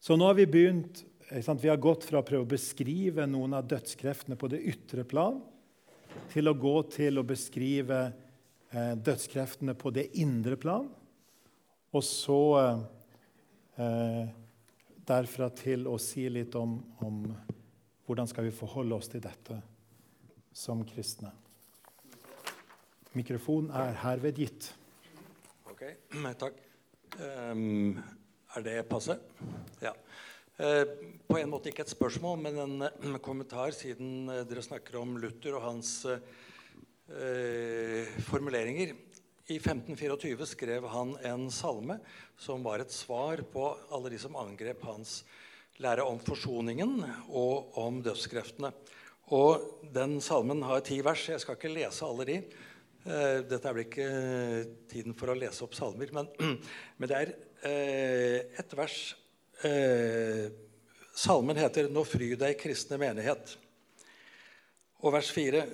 Så nå har vi begynt vi har gått fra å prøve å beskrive noen av dødskreftene på det ytre plan til å gå til å beskrive eh, dødskreftene på det indre plan. Og så eh, derfra til å si litt om, om hvordan skal vi forholde oss til dette som kristne. Mikrofonen er herved gitt. Ok, takk. Um, er det passe? Ja. Eh, på en måte ikke et spørsmål, men en, en kommentar, siden eh, dere snakker om Luther og hans eh, formuleringer. I 1524 skrev han en salme som var et svar på alle de som angrep hans lære om forsoningen og om dødskreftene. Og Den salmen har ti vers. Jeg skal ikke lese alle de. Dette er vel ikke tiden for å lese opp salmer, men, [clears throat] men det er et vers eh, salmen heter 'Nå fry deg, kristne menighet'. Og vers 4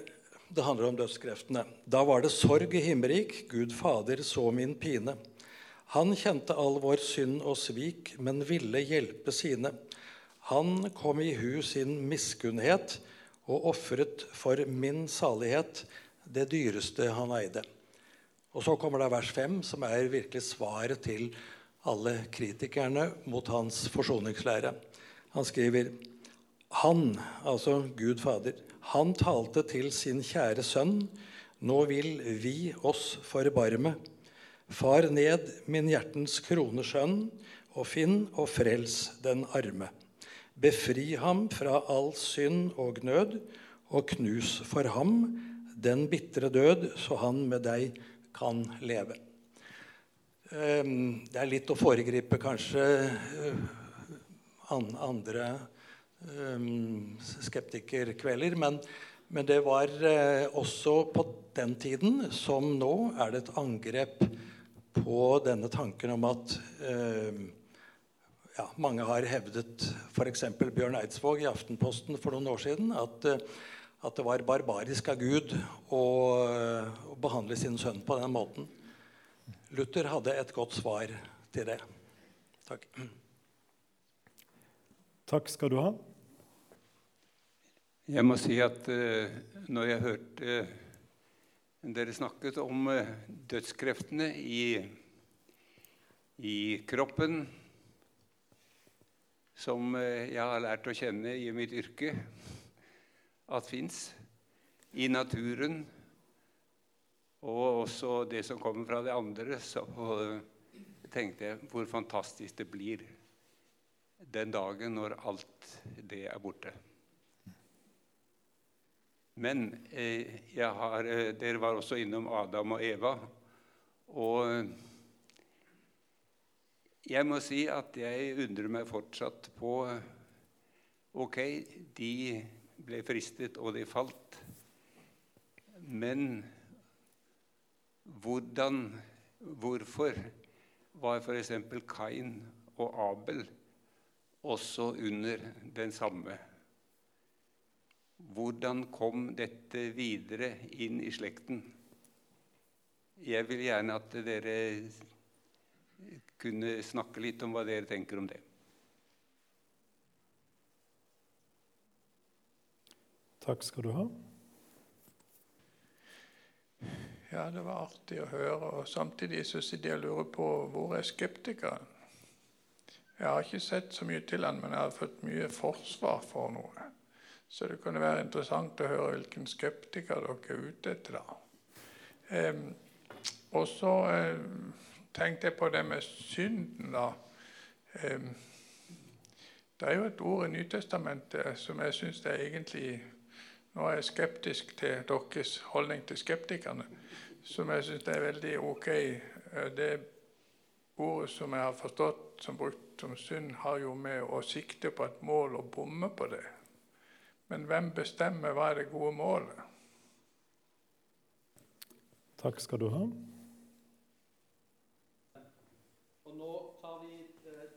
det handler om dødskreftene. Da var det sorg i himmerik, Gud Fader så min pine. Han kjente all vår synd og svik, men ville hjelpe sine. Han kom i hu sin miskunnhet og ofret for min salighet det dyreste han eide. Og så kommer da vers 5, som er virkelig svaret til alle kritikerne mot hans forsoningslære. Han skriver Han, altså Gud Fader, han talte til sin kjære sønn. Nå vil vi oss forbarme. Far ned, min hjertens kroneskjønn, og finn og frels den arme. Befri ham fra all synd og nød, og knus for ham den bitre død, så han med deg kan leve. Ehm, det er litt å foregripe kanskje eh, andre ehm, skeptikerkvelder. Men, men det var eh, også på den tiden, som nå, er det et angrep på denne tanken om at ehm, ja, mange har hevdet, f.eks. Bjørn Eidsvåg i Aftenposten for noen år siden, at, eh, at det var barbarisk av Gud å, å behandle sin sønn på den måten. Luther hadde et godt svar til det. Takk. Takk skal du ha. Jeg må si at uh, når jeg hørte uh, dere snakket om uh, dødskreftene i, i, kroppen som jeg har lært å kjenne i mitt yrke at fins i naturen, og også det som kommer fra det andre, så tenkte jeg hvor fantastisk det blir den dagen når alt det er borte. Men eh, har, eh, dere var også innom Adam og Eva. Og jeg må si at jeg undrer meg fortsatt på Ok, de ble fristet, og de falt. Men hvordan, hvorfor var f.eks. Kain og Abel også under den samme? Hvordan kom dette videre inn i slekten? Jeg vil gjerne at dere kunne snakke litt om hva dere tenker om det. Takk skal du ha. Ja, det var artig å høre. og Samtidig så sitter jeg og lurer på hvor er skeptikeren? Jeg har ikke sett så mye til han, men jeg har fått mye forsvar for noe. Så det kunne være interessant å høre hvilken skeptiker dere er ute etter. da. Um, og så um, tenkte jeg på det med synden. da. Um, det er jo et ord i Nytestamentet som jeg syns er egentlig Nå er jeg skeptisk til deres holdning til skeptikerne som jeg syns er veldig ok. Eh, det ordet som jeg har forstått som brukt som synd, har jo med å sikte på et mål og bomme på det. Men hvem bestemmer hva er det gode målet? Takk skal du ha. Og nå tar vi eh,